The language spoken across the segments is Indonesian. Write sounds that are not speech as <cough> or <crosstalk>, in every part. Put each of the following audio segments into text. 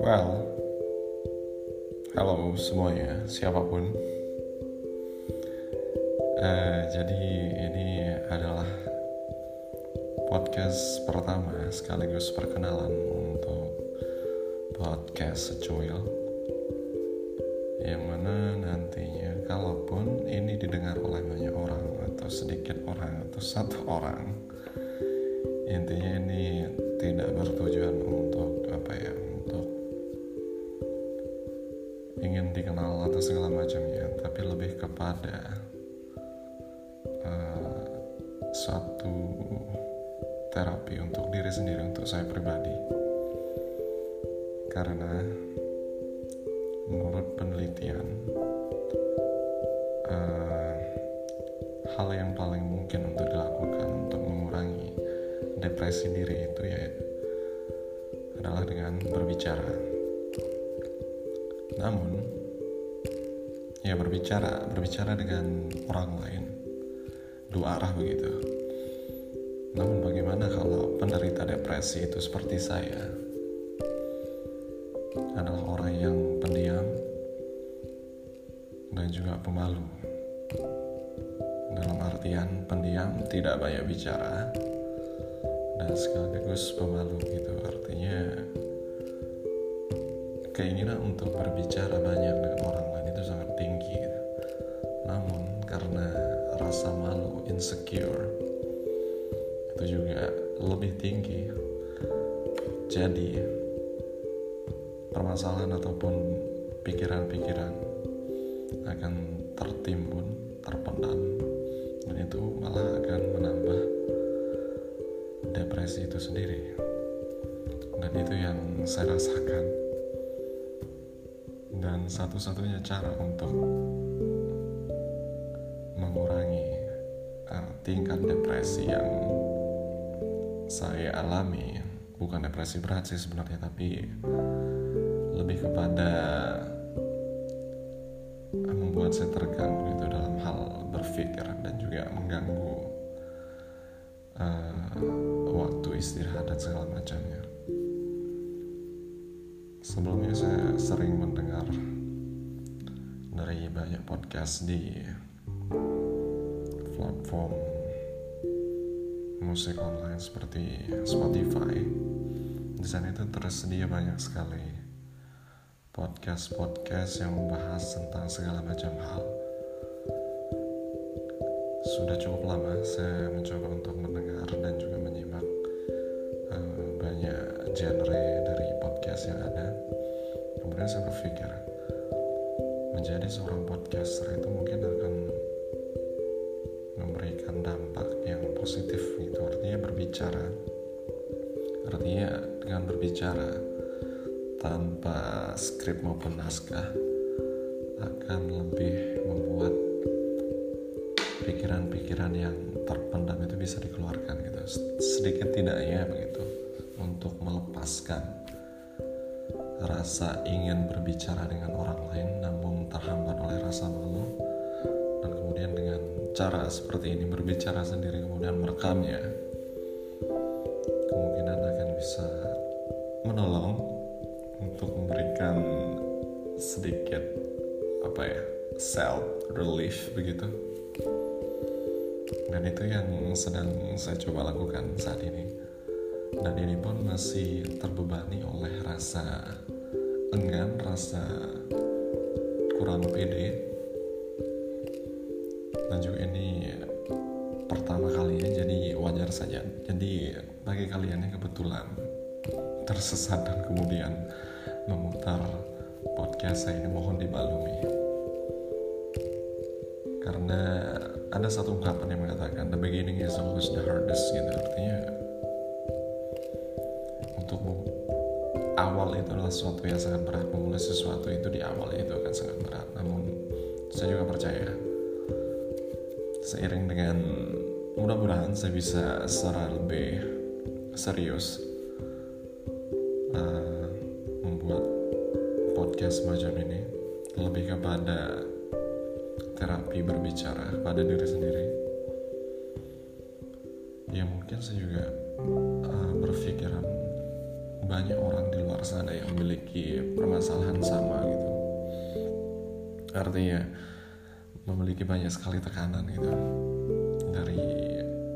Well, halo semuanya, siapa pun. Uh, jadi ini adalah podcast pertama sekaligus perkenalan untuk podcast secuil yang mana nantinya kalaupun ini didengar oleh banyak orang atau sedikit orang atau satu orang intinya ini tidak bertujuan untuk apa ya dikenal atau segala macamnya tapi lebih kepada uh, suatu terapi untuk diri sendiri untuk saya pribadi karena menurut penelitian uh, hal yang paling mungkin untuk dilakukan untuk mengurangi depresi diri itu ya adalah dengan berbicara. Namun, ya berbicara, berbicara dengan orang lain, dua arah begitu. Namun bagaimana kalau penderita depresi itu seperti saya? Adalah orang yang pendiam dan juga pemalu. Dalam artian pendiam tidak banyak bicara, dan sekaligus pemalu gitu artinya keinginan untuk berbicara banyak dengan orang karena rasa malu insecure. Itu juga lebih tinggi. Jadi permasalahan ataupun pikiran-pikiran akan tertimbun terpendam dan itu malah akan menambah depresi itu sendiri. Dan itu yang saya rasakan. Dan satu-satunya cara untuk tingkat depresi yang saya alami bukan depresi berat sih sebenarnya tapi lebih kepada membuat saya terganggu itu dalam hal berpikir dan juga mengganggu uh, waktu istirahat dan segala macamnya. Sebelumnya saya sering mendengar dari banyak podcast di platform musik online seperti Spotify. Di sana itu tersedia banyak sekali podcast-podcast yang membahas tentang segala macam hal. Sudah cukup lama saya mencoba untuk mendengar dan juga menyimak uh, banyak genre dari podcast yang ada. Kemudian saya berpikir menjadi seorang podcaster itu mungkin akan positif gitu artinya berbicara. Artinya dengan berbicara tanpa skrip maupun naskah akan lebih membuat pikiran-pikiran yang terpendam itu bisa dikeluarkan gitu. Sedikit tidaknya begitu untuk melepaskan rasa ingin berbicara dengan orang lain namun terhambat oleh rasa malu dan kemudian dengan cara seperti ini berbicara sendiri kemudian merekamnya kemungkinan akan bisa menolong untuk memberikan sedikit apa ya self relief begitu. Dan itu yang sedang saya coba lakukan saat ini. Dan ini pun masih terbebani oleh rasa enggan rasa kurang pede dan juga ini pertama kalinya jadi wajar saja. Jadi bagi kalian yang kebetulan tersesat dan kemudian memutar podcast saya ini mohon dimaklumi karena ada satu ungkapan yang mengatakan the beginning is always the hardest gitu. Artinya untuk awal itu adalah sesuatu yang sangat berat memulai sesuatu itu di awal itu akan sangat berat. Namun saya juga percaya seiring dengan mudah-mudahan saya bisa secara lebih serius uh, membuat podcast semacam ini lebih kepada terapi berbicara pada diri sendiri. Ya mungkin saya juga uh, berpikiran banyak orang di luar sana yang memiliki permasalahan sama gitu. Artinya memiliki banyak sekali tekanan gitu. Dari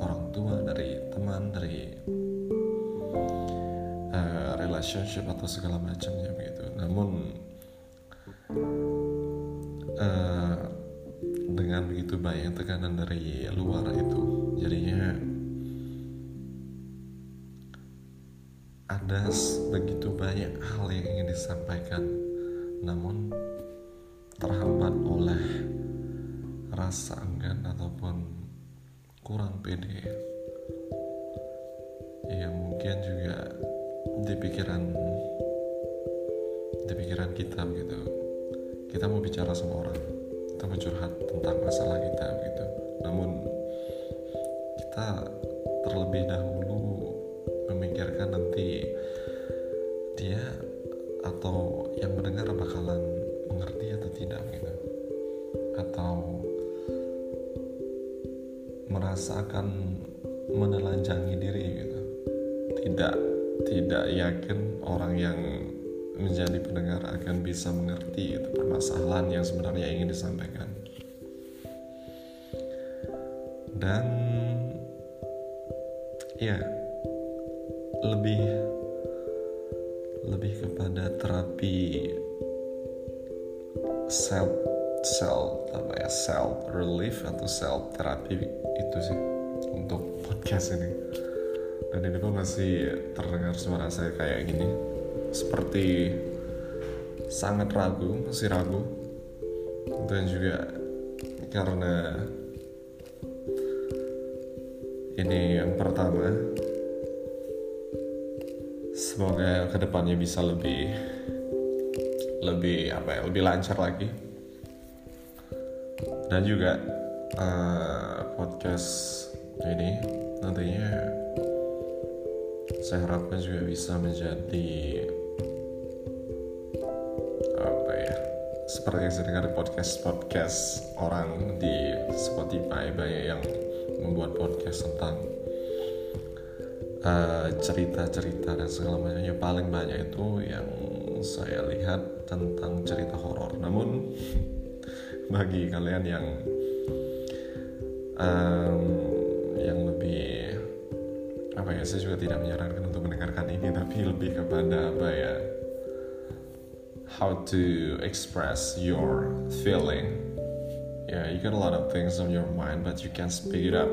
orang tua dari teman dari uh, relationship atau segala macamnya begitu. Namun uh, dengan begitu banyak tekanan dari luar itu jadinya ada begitu banyak hal yang ingin disampaikan. Namun terhambat oleh rasa enggan ataupun kurang pede yang mungkin juga di pikiran di pikiran kita gitu kita mau bicara sama orang kita mau curhat tentang masalah kita gitu namun kita terlebih dahulu memikirkan nanti merasa akan menelanjangi diri gitu. Tidak tidak yakin orang yang menjadi pendengar akan bisa mengerti itu permasalahan yang sebenarnya ingin disampaikan. Dan ya lebih lebih kepada terapi self self apa ya self relief atau self terapi itu sih untuk podcast ini. Dan ini pun masih terdengar suara saya kayak gini. Seperti sangat ragu masih ragu. Dan juga karena ini yang pertama semoga ke depannya bisa lebih lebih apa ya lebih lancar lagi dan juga uh, podcast ini nantinya saya harapkan juga bisa menjadi apa ya seperti yang saya dengar di podcast podcast orang di Spotify banyak yang membuat podcast tentang Eh, cerita-cerita dan segala macamnya paling banyak itu yang saya lihat tentang cerita horor. Namun bagi kalian yang um, yang lebih apa ya saya juga tidak menyarankan untuk mendengarkan ini tapi lebih kepada apa ya how to express your feeling. Yeah you got a lot of things on your mind but you can't speak it up.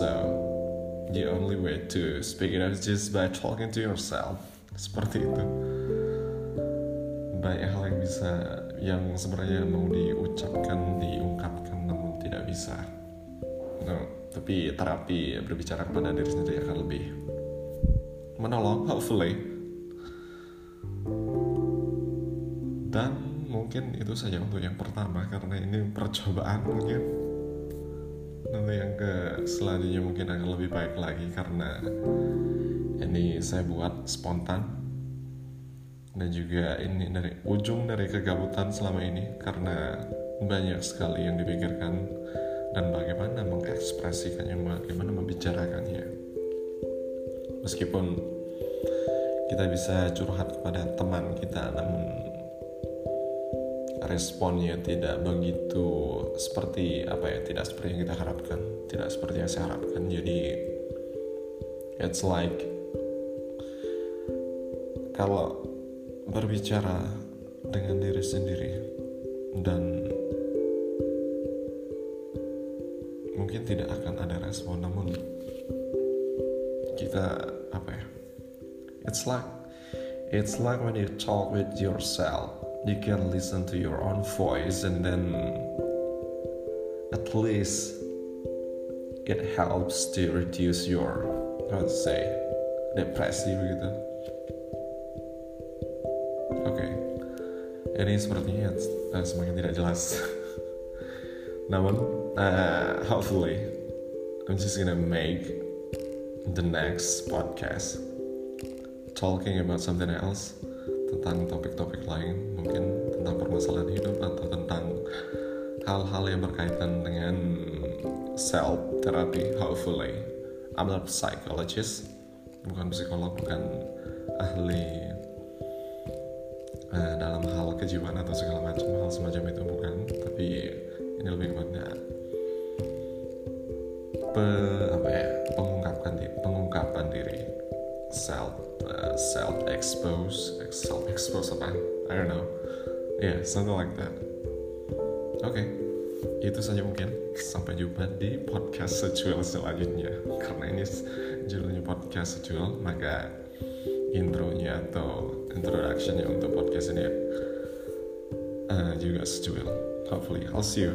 So the only way to speak it out is just by talking to yourself. Seperti itu banyak hal yang bisa yang sebenarnya mau diucapkan diungkapkan namun tidak bisa. No, tapi terapi berbicara kepada diri sendiri akan lebih menolong hopefully. Dan mungkin itu saja untuk yang pertama karena ini percobaan mungkin. Nanti yang ke selanjutnya mungkin akan lebih baik lagi karena ini saya buat spontan dan juga ini dari ujung dari kegabutan selama ini karena banyak sekali yang dipikirkan dan bagaimana mengekspresikannya bagaimana membicarakannya. Meskipun kita bisa curhat kepada teman kita namun responnya tidak begitu seperti apa ya tidak seperti yang kita harapkan tidak seperti yang saya harapkan. Jadi it's like kalau berbicara dengan diri sendiri dan mungkin tidak akan ada respon namun kita apa ya it's like it's like when you talk with yourself you can listen to your own voice and then at least it helps to reduce your how to say depresi begitu ini sepertinya uh, semakin tidak jelas. <laughs> Namun uh, hopefully I'm just gonna make the next podcast talking about something else tentang topik-topik lain mungkin tentang permasalahan hidup atau tentang hal-hal yang berkaitan dengan self therapy hopefully. I'm not a psychologist bukan psikolog bukan ahli uh, dalam kejiwaan atau segala macam hal semacam itu bukan. Tapi ini lebih kepada pe, apa ya pengungkapkan diri pengungkapan diri. Self uh, self expose self expose apa? I don't know. Yeah something like that. Oke okay. itu saja mungkin. Sampai jumpa di podcast secuil selanjutnya. Karena ini judulnya podcast secuil maka intronya atau introductionnya untuk podcast ini uh, juga secuil hopefully I'll see you